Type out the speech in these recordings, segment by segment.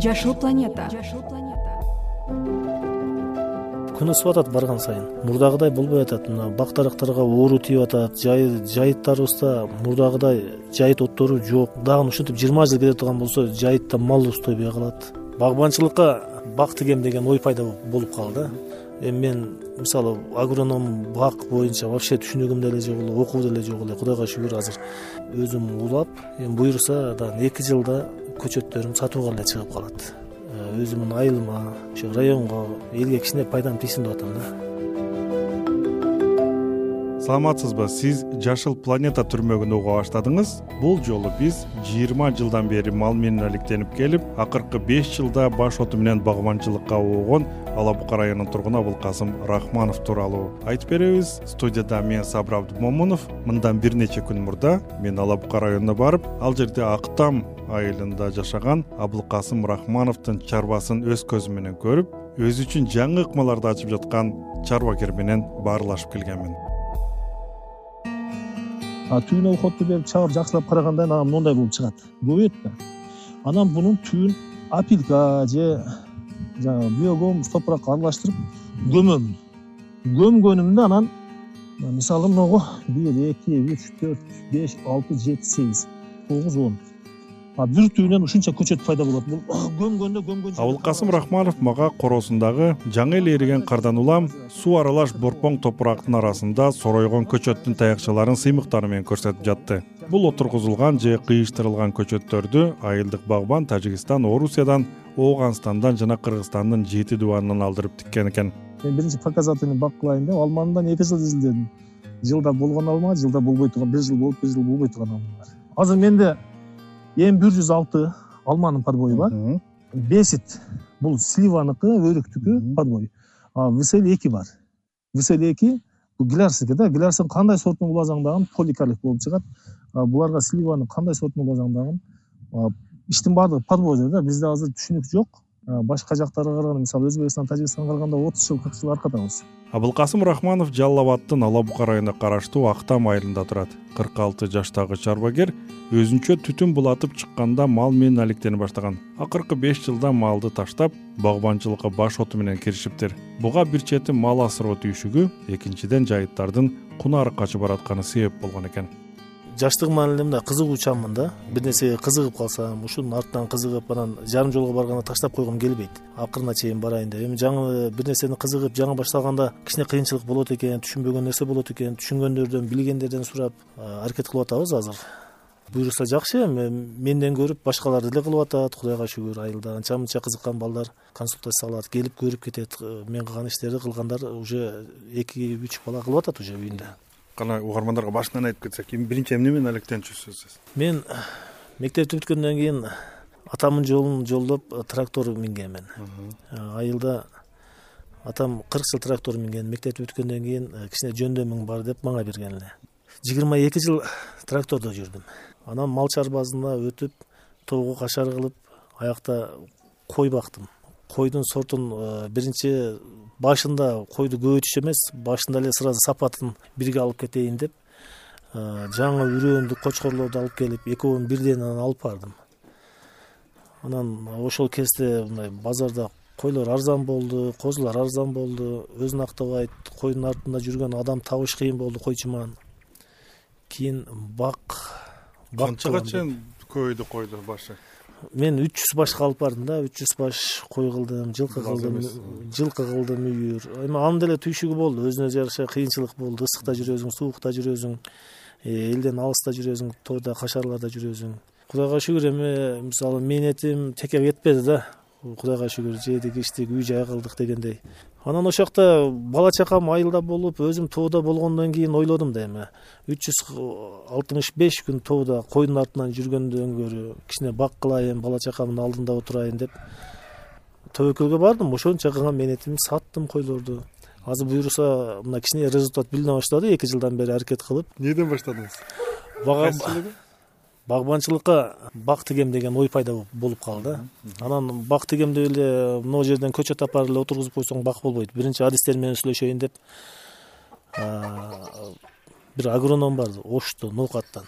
жашыл планета. Жашыл планета күн ысып атат барган сайын. Мурдагыдай болбой атат. Мына бак дарактарга оору тийип атат. Жайыттарыбызда мурдагыдай жайыт оттору жок. Дагы ушинтип жыйырма жыл кете турган болсо жайытта мал устойбой калат. Багбанчылыкка бак тигем деген ой пайда болуп калды. Эми мен мисалы агроном бак боюнча вообще түшүнүгүм деле жок эле окуу деле жок эле. Кудайга шүгүр азыр өзүм улап эми буюрса дагы эки жылда көчөттөрүм сатууга эле чыгып калат. Э, өзүмдүн айылыма ошо районго элге кичине пайдам тийсин деп атам да. Саламатсызбы? Сиз жашыл планета түрмөгүн уга баштадыңыз. Бул жолу биз жыйырма жылдан бери мал менен алектенип келип акыркы беш жылда баш оту менен багбанчылыкка оогон ала бука районунун тургуну абылкасым рахманов тууралуу. Айтып беребиз студияда мен сабыр абдымомунов. Мындан бир нече күн мурда мен ала бука районуна барып ал жерде актам айылында жашаган абылкасым рахмановдун чарбасын өз көзүм менен көрүп өзү үчүн жаңы ыкмаларды ачып жаткан чарбагер менен баарлашып келгенмин. Түбүнө уходду берип чабып жакшылап карагандан анан моундай болуп чыгат. Көбөйөт да. Анан бунун түбүн опилка же жанагы биогумус топуракка аралаштырып көмөм көмгөнүмдө анан мисалы могу бир эки үч төрт беш алты жети сегиз тогуз он бир түбүнөн ушунча көчөт пайда болот. Бул көмгөндө көмгөн абылкасым рахманов мага короосундагы жаңы эле эриген кардан улам суу аралаш борпоң топурактын арасында соройгон көчөттүн таякчаларын сыймыктары менен көрсөтүп жатты. Бул отургузулган же кыйыштырылган көчөттөрдү айылдык багбан тажикстан орусиядан ооганстандан жана кыргызстандын жети дубанынан алдырып тиккен экен. Мен биринчи показательный бак кылайын деп алманы эки жыл изилдедим? Жылда болгон алма жылда болбой турган бир жыл болуп бир жыл болбой турган алмалар азыр менде эми бир жүз алты алманын подбою бар. Бесит. Бул сливаныкы өрүктүкү подбой. А всель эки бар. Всель эки бул глярсики да. Глярстын кандай сортун уласаң дагы поликарлик болуп чыгат. Буларга сливанын кандай сортун уласаң дагы иштин баардыгы подбойдо да. Бизде азыр түшүнүк жок башка жактарга караганда мисалы өзбекстан тажикстанга караганда отуз жыл кырк жыл аркадабыз абылкасым рахманов жалал абаддын ала бука районуна караштуу актам айылында турат. Кырк алты жаштагы чарбагер өзүнчө түтүн булатып чыкканда мал менен алектене баштаган. Акыркы беш жылда малды таштап багбанчылыкка баш оту менен киришиптир. Буга бир чети мал асыроо түйшүгү экинчиден жайыттардын кунары качып баратканы себеп болгон экен жаштыгымдан эле мындай кызыгуучанмын да. Бир нерсеге кызыгып калсам ушунун артынан кызыгып анан жарым жолго барганда таштап койгум келбейт. Акырына чейин барайын деп эми жаңы бир нерсени кызыгып жаңы баштаганда кичине кыйынчылык болот экен түшүнбөгөн нерсе болот экен түшүнгөндөрдөн билгендерден сурап аракет кылып атабыз азыр. Буюрса жакшы эми менден көрүп башкалар деле кылып атат кудайга шүгүр айылда анча мынча кызыккан балдар консультация алат келип көрүп кетет. Мен кылган иштерди кылгандар уже эки үч бала кылып атат уже үйүндө кана угармандарга башынан айтып кетсек эми биринчи эмне менен алектенчүсүз сиз? Мен мектепти бүткөндөн кийин атамдын жолун жолдоп трактор мингенмин. Айылда атам кырк жыл трактор минген. Мектепти бүткөндөн кийин э, кичине жөндөмүң бар деп мага берген эле жыйырма эки жыл трактордо жүрдүм. Анан мал чарбасына өтүп тоого кашар кылып аякта кой бактым койдун сортун э, биринчи башында койду көбөйтүш эмес башында эле сразу сапатын бирге алып кетейин деп жаңы үрөөндү кочкорлорду алып келип экөөнүн бирден анан алып бардым. Анан ошол кезде мындай базарда койлор арзан болду козулар арзан болду өзүн актабайт койдун артында жүргөн адам табыш кыйын болду койчуман. Кийин бак канчага чейин көбөйдү койдун башы мен үч жүз башка алып бардым да үч жүз баш кой кылдым жылкы кылдым жылкы кылдым үйүр. Эми анын деле түйшүгү болду өзүнө жараша кыйынчылык болду. Ысыкта жүрөсүң суукта жүрөсүң э, элден алыста жүрөсүң тоодо кашарларда жүрөсүң кудайга шүгүр эми мисалы мээнетим текке кетпеди да. Кудайга шүгүр жедик ичтик үй жай кылдык дегендей анан ошол жакта бала чакам айылда болуп өзүм тоодо болгондон кийин ойлодум да эми. Үч жүз алтымыш беш күн тоодо койдун артынан жүргөндөн көрө кичине бак кылайын бала чакамдын алдында отурайын деп тобокөлгө бардым. Ошончо кылган мээнетимди саттым койлорду. Азыр буюрса мына кичине результат билине баштады эки жылдан бери аракет кылып. Эмнеден баштадыңыз? Бага багбанчылыкка бак тигем деген ой пайда болуп калды. Анан бак тигем деп эле могу жерден көчөт алып барып эле отургузуп койсоң бак болбойт. Биринчи адистер менен сүйлөшөйүн деп бир агроном бар ошто ноокаттан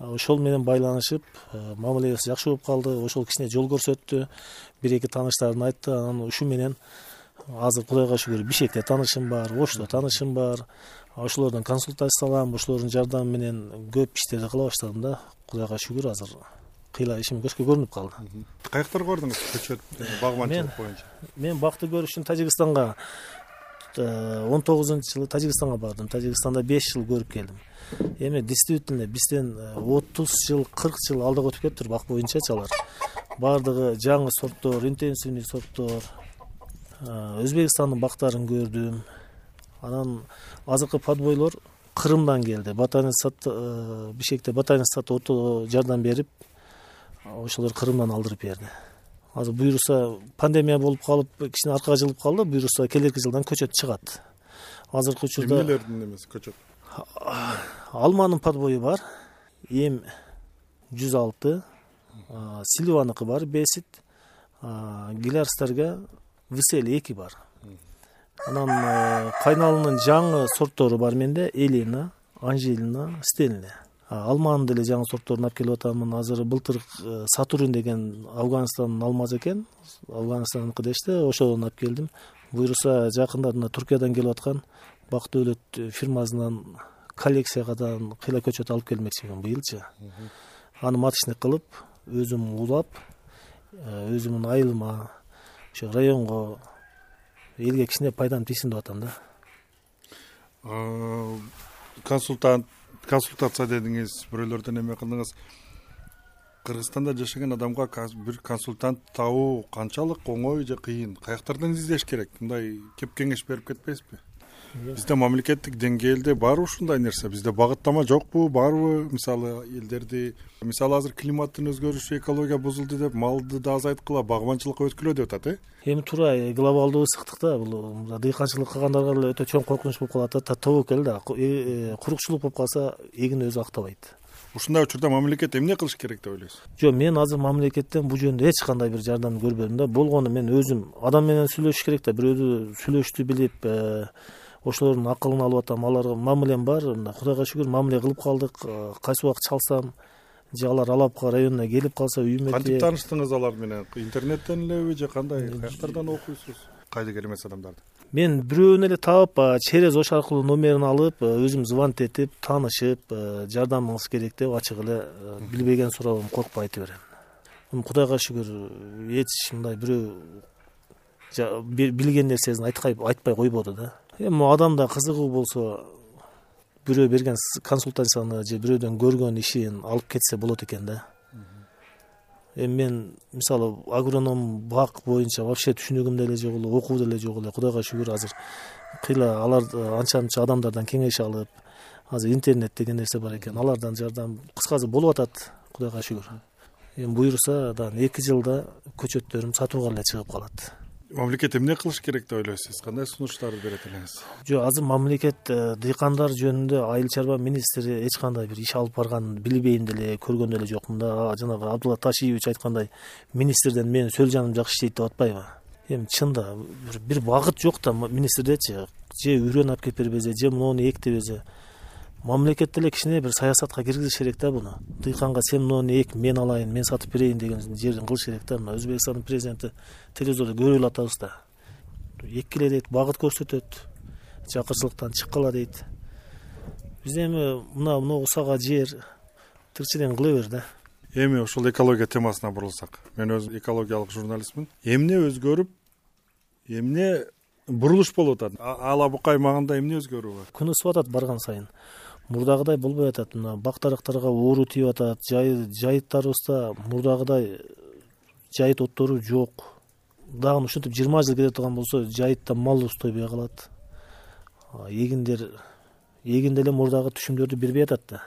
ошол менен байланышып мамилебиз жакшы болуп калды. Ошол кичине жол көрсөттү бир эки тааныштарын айтты. Анан ушу менен азыр кудайга шүгүр. Бишкекте таанышым бар ошто таанышым бар. Ошолордон консультация алам ошолордун жардамы менен көп иштерди кыла баштадым да. Кудайга шүгүр азыр кыйла ишим көзгө көрүнүп калды. Каяктарга бардыңыз көчөт багманчылык боюнча? мен бакты көрүш үчүн тажикстанга. Э, он тогузунчу жылы тажикстанга бардым. Тажикстанда беш жыл көрүп келдим. Эми действительно бизден э, отуз жыл кырк жыл алдыга өтүп кетиптир бак боюнчачы алар баардыгы жаңы сорттор интенсивный сорттор өзбекстандын бактарын көрдүм. Анан азыркы подбойлор кырымдан келди. Ботанист сад э, бишкекте ботанист сад ото жардам берип ошолор кырымдан алдырып берди. Азыр буюрса пандемия болуп калып кичине аркага жылып калды буюрса келерки жылдан көчөт чыгат. Азыркы учурда эмнелердин эмеси көчөт алманын подбою бар. Эм жүз алты. Сильваныкы бар бесит гилярстарга веселье эки бар. Анан э, кайналынын жаңы сорттору бар менде. Элина анжелина стелне алманын деле жаңы сортторун алып келип атамын азыр былтыр э, сатурн деген афганистандын алмасы экен. Афганистандыкы дешти ошодон алып келдим. Буюрса жакында мына туркиядан келип аткан бак дөөлөт фирмасынан коллекциядан кыйла көчөт алып келмекчимин быйылчы. Аны маточник кылып өзүм улап э, өзүмдүн айылыма ошо районго элге кичине пайдам тийсин деп атам да. Консультант консультация дедиңиз бирөөлөрдөн эме кылдыңыз. Кыргызстанда жашаган адамга бир консультант табуу канчалык оңой же кыйын? Каяктардан издеш керек? Мындай кеп кеңеш берип кетпейсизби бизде мамлекеттик деңгээлде барбы ушундай нерсе. Бизде багыттама жокпу барбы. Мисалы элдерди мисалы азыр климаттын өзгөрүшү экология бузулду деп малды да азайткыла багманчылыкка өткүлө деп атат э? Эми туура э, глобалдуу ысыктык да. Бул дыйканчылык кылгандарга деле өтө чоң коркунуч болуп калат да. Тобокел да. Э, э, курукчулук болуп калса эгин өзү актабайт. Ушундай учурда мамлекет эмне кылыш керек деп ойлойсуз? Жок мен азыр мамлекеттен бул жөнүндө эч кандай бир жардамды көрбөдүм да. Болгону мен өзүм адам менен сүйлөшүш керек да. Бирөөдү сүйлөштү билип ошолордун акылын алып атам. Аларга мамилем бар. Мындай кудайга шүгүр мамиле кылып калдык. Э, кайсы убакыт чалсам же алар алапка районуна келип калса үйүмө кантип тааныштыңыз алар менен? Интернеттен элеби же кандай? Каяктардан окуйсуз. Кайдыгер эмес адамдарды? Мен бирөөнү эле таап через ош аркылуу номерин алып э, өзүм звонить этип таанышып э, жардамыңыз керек деп ачык эле билбеген сурообун коркпой айта берем. Кудайга шүгүр эч мындай бирөө билген нерсесин айтпай койбоду да эми адамда кызыгуу болсо бирөө берген консультацияны же бирөөдөн көргөн ишин алып кетсе болот экен да. Эми мен мисалы агроном бак боюнча вообще түшүнүгүм деле жок эле окуу деле жок эле кудайга шүгүр азыр кыйла алар анча мынча адамдардан кеңеш алып азыр интернет деген нерсе бар экен алардан жардам кыскасы болуп атат кудайга шүгүр. Эми буюрса дагы эки жылда көчөттөрүм сатууга эле чыгып калат мамлекет эмне кылыш керек деп ойлойсуз? Кандай сунуштарды берет элеңиз? Жок азыр мамлекет э, дыйкандар жөнүндө айыл чарба министри эч кандай бир иш алып барганын билбейм деле көргөн деле жокмун да жанагы абдулла ташиевич айткандай министрден менин сөз жаным жакшы иштейт деп атпайбы? Эми чында бир багыт жок да министрдечи же үрөн алып келип бербесе же монуну эктебесе мамлекет деле кичине бир саясатка киргизиш керек да буну. Дыйканга сен монуну эк мен алайын мен сатып берейин деген жерин кылыш керек да. Мына өзбекстандын президенти телевизордо көрүп эле атабыз да. Эккиле дейт багыт көрсөтөт жакырчылыктан чыккыла дейт. Биз эми мына могу усага жер тиричилигин кыла бер да. Эми ушул экология темасына бурулсак. Мен өзүм экологиялык журналистмин. Эмне өзгөрүп эмне бурулуш болуп атат. Ала бука аймагында эмне өзгөрүү бар? Күн ысып атат барган сайын. Мурдагыдай болбой атат. Мына бак дарактарга оору тийип атат. Жайыттарыбызда мурдагыдай жайыт оттору жок. Дагы ушинтип жыйырма жыл кете турган болсо жайытта мал устойбой калат. Эгиндер эгин деле мурдагы түшүмдөрдү бербей атат да.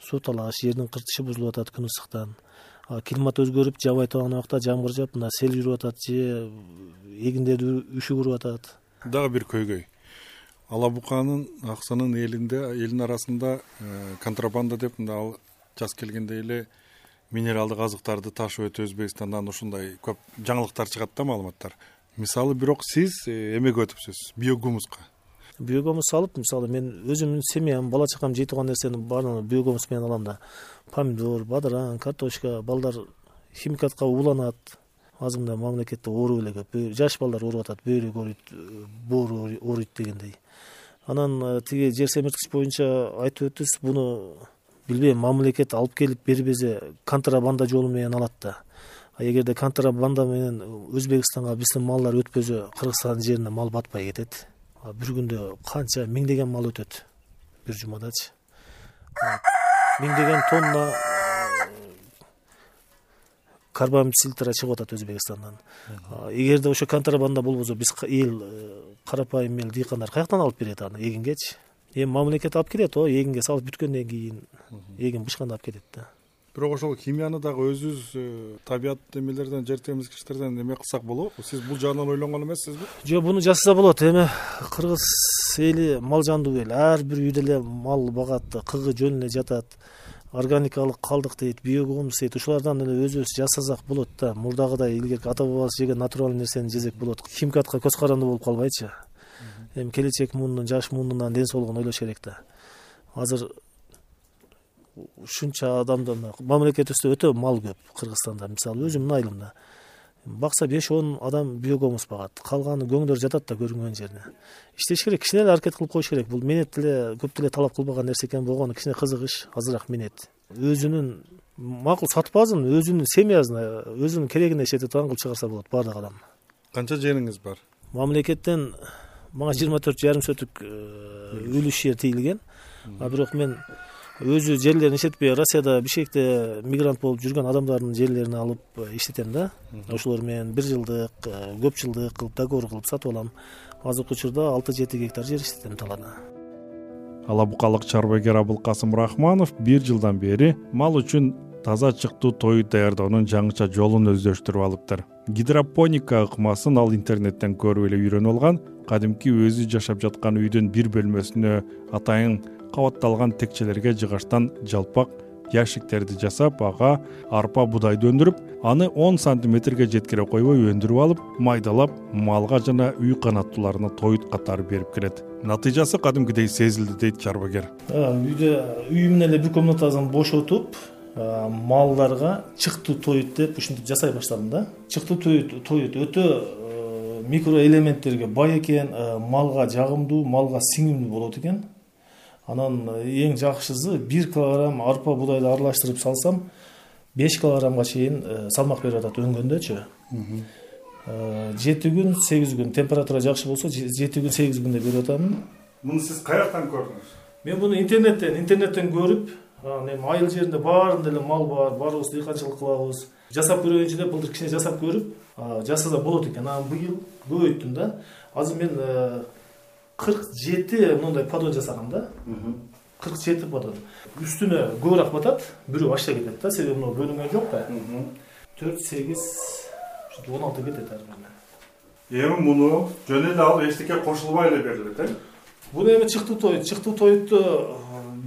Суу талаш жердин кыртышы бузулуп атат күн ысыктан климат өзгөрүп жабай турган убакта жамгыр жаап мына сел жүрүп атат же эгиндерди үшүк уруп атат. Дагы бир көйгөй. Ала буканын аксынын элинде элдин арасында э, контрабанда деп мындай жаз келгенде эле минералдык азыктарды ташып өтүп өзбекстандан ушундай көп жаңылыктар чыгат да маалыматтар. Мисалы бирок сиз э, эмеге өтүпсүз биогумуска? Биогумус салып мисалы мен өзүмдүн семьям бала чакам жей турган нерсенин баарын биогумус менен алам да помидор бадыран картошка балдар химикатка ууланат. Азыр мындай мамлекетте оору эле көп. Жаш балдар ооруп атат. Бөйрөк ооруйт боору ооруйт дегендей. Анан э, тиги жер семирткич боюнча айтып өттүз буну билбейм мамлекет алып келип бербесе контрабанда жолу менен алат да. Эгерде контрабанда менен өзбекстанга биздин малдар өтпөсө кыргызстандын жерине мал батпай кетет. Бир күндө канча миңдеген мал өтөт? Бир жумадачы миңдеген тонна карбамид силтра чыгып атат өзбекстандан. Эгерде ошо контрабанда болбосо биз эл э, карапайым эл дыйкандар каяктан алып берет аны? Эгингечи эми мамлекет алып келет ооба эгинге салып бүткөндөн кийин эгин бышканда алып кетет да бирок ошол химияны дагы өзүбүз э, табият эмелерден жер темизгичтерден эме кылсак болобу. Сиз бул жагынан ойлонгон эмессизби? Жок буну жасаса болот. Эми кыргыз эли мал жандуу эл. Ар бир үйдө эле мал багат кыгы жөн эле жатат. Органикалык калдык дейт биогумус дейт. Ушулардан эле өзүбүз жасасак болот да мурдагыдай илгерки ата бабабыз жеген натуральный нерсени жесек болот. Химикатка көз каранды болуп калбайчы. Эми келечек муунун жаш муунун ден соолугун ойлош керек да. Азыр ушунча адамдан мамлекетибизде өтө мал көп кыргызстанда. Мисалы өзүмдүн айылымда бакса беш он адам биогумус багат. Калганы көңдөр жатат да көрүнгөн жерине иштеш керек кичине эле аракет кылып коюш керек. Бул менет деле көп деле талап кылбаган нерсе экен болгону кичине кызыгыш азыраак менет өзүнүн макул сатпазын өзүнүн семьясына өзүнүн керегине иштете турган кылып чыгарса болот баардык адам. Канча жериңиз бар? Мамлекеттен мага жыйырма төрт жарым соток э, үлүш жер тийилген. А бирок мен өзү жерлерин иштетпей россияда бишкекте мигрант болуп жүргөн адамдардын жерлерин алып э, иштетем да. Ошолор менен бир жылдык э, көп жылдык кылып договор кылып сатып алам. Азыркы учурда алты жети гектар жер иштетем талаада ала букалык чарбагер абылкасым рахманов бир жылдан бери мал үчүн таза чыктуу тоют даярдоонун жаңыча жолун өздөштүрүп алыптыр. Гидропоника ыкмасын ал интернеттен көрүп эле үйрөнүп алган кадимки өзү жашап жаткан үйдүн бир бөлмөсүнө атайын кабатталган текчелерге жыгачтан жалпак ящиктерди жасап ага арпа буудайды өндүрүп аны он сантиметрге жеткире койбой өндүрүп алып майдалап малга жана үй канаттууларына тоют катары берип келет натыйжасы кадимкидей сезилди дейт чарбагер. Үйдө үйүмдүн эле бир комнатасын бошотуп малдарга чыктуу тоют деп ушинтип жасай баштадым да. Чыктуу тоют өтө микроэлементтерге бай экен малга жагымдуу малга сиңимдүү болот экен анан э, эң жакшысы бир килограмм арпа буудайды аралаштырып салсам беш килограммга чейин э, салмак берип атат өнгөндөчү э, жети күн сегиз күн. Температура жакшы болсо жети күн сегиз күндө берип атамын. Муну сиз каяктан көрдүңүз? Мен муну интернеттен интернеттен көрүп анан эми айыл жеринде баарында эле мал бар баарыбыз дыйканчылык кылабыз. Жасап көрөйүнчү деп былтыр кичине жасап көрүп жасаса болот экен. Анан быйыл көбөйттүм да. Азыр мен кырк жети моундай подон жасагам да. Кырк жети подон үстүнө көбүрөөк батат бирөө баштай кетет да. Себеби могу бөлүнгөн жок да. Төрт сегиз ушинтип он алты кетет ар бирине эми муну жөн эле алып эчтеке кошулбай эле берилет э? Бул эми чыктуу тоют чыктуу тоютту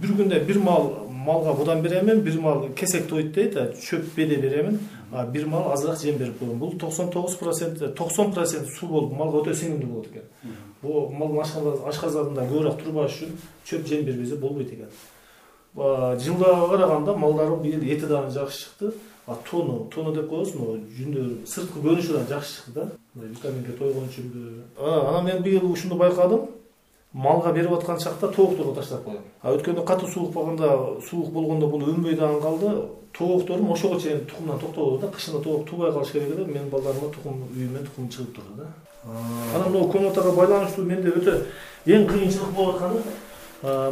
бир күндө бир маал малга будан беремин бир маал кесек тоют дейт чөп беде беремин а бир маал азыраак жем берип коем бул токсон тогуз процент токсон процент суу болуп малга өтө сиңимдүү болот экен бул малдын ашказанында көбүрөөк турбаш үчүн чөп жем бербесе болбойт экен. Жылдагыга караганда малдарым быйыл эти дагы жакшы чыкты. Тону тону деп коебуз могу жүндөрү сырткы көрүнүшү дагы жакшы чыкты да. Витаминге тойгон үчүнбү анан мен быйыл ушуну байкадым малга берип аткан чакта тоокторду таштап коем а өткөндө катуу суук багында суук болгондо бул өнбөй дагы калды. Тоокторум ошого чейин тукумдан токтоду да кышында тоок туубай калыш керек эле менин балдарыма тукум үйүмөн тукум чыгып турду да. Анан могу комнатага байланыштуу менде өтө эң кыйынчылык болуп атканы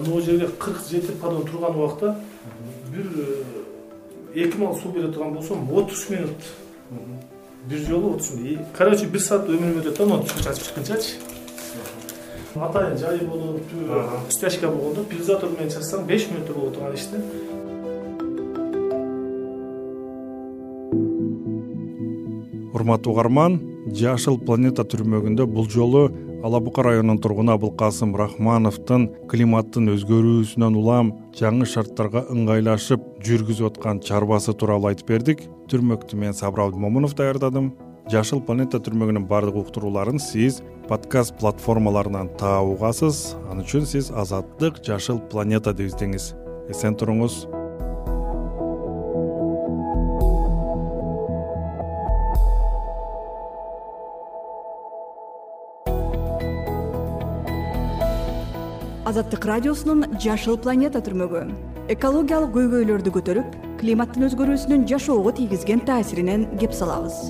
могу жерге кырк жети подон турган убакта бир э, эки маал суу бере турган болсом отуз минут бир жолу отуз минут короче бир саат өмүрүм өтөт да мону чачып чыкканчачы атайын жай болуп стяжка болгондо перизатор менен чачсаң беш мүнөттө боло турган ишти урматтуу угарман жашыл планета түрмөгүндө бул жолу ала бука районунун тургуну абылкасым рахмановдун климаттын өзгөрүүсүнөн улам жаңы шарттарга ыңгайлашып жүргүзүп аткан чарбасы тууралуу айтып бердик. Түрмөктү мен сабыр абдымомунов даярдадым жашыл планета түрмөгүнүн баардык уктурууларын сиз подкаст платформаларынан таап угасыз. Ал үчүн сиз азаттык жашыл планета деп издеңиз эсен туруңуз. Азаттык радиосунун жашыл планета түрмөгү. Экологиялык көйгөйлөрдү көтөрүп климаттын өзгөрүүсүнүн жашоого тийгизген таасиринен кеп салабыз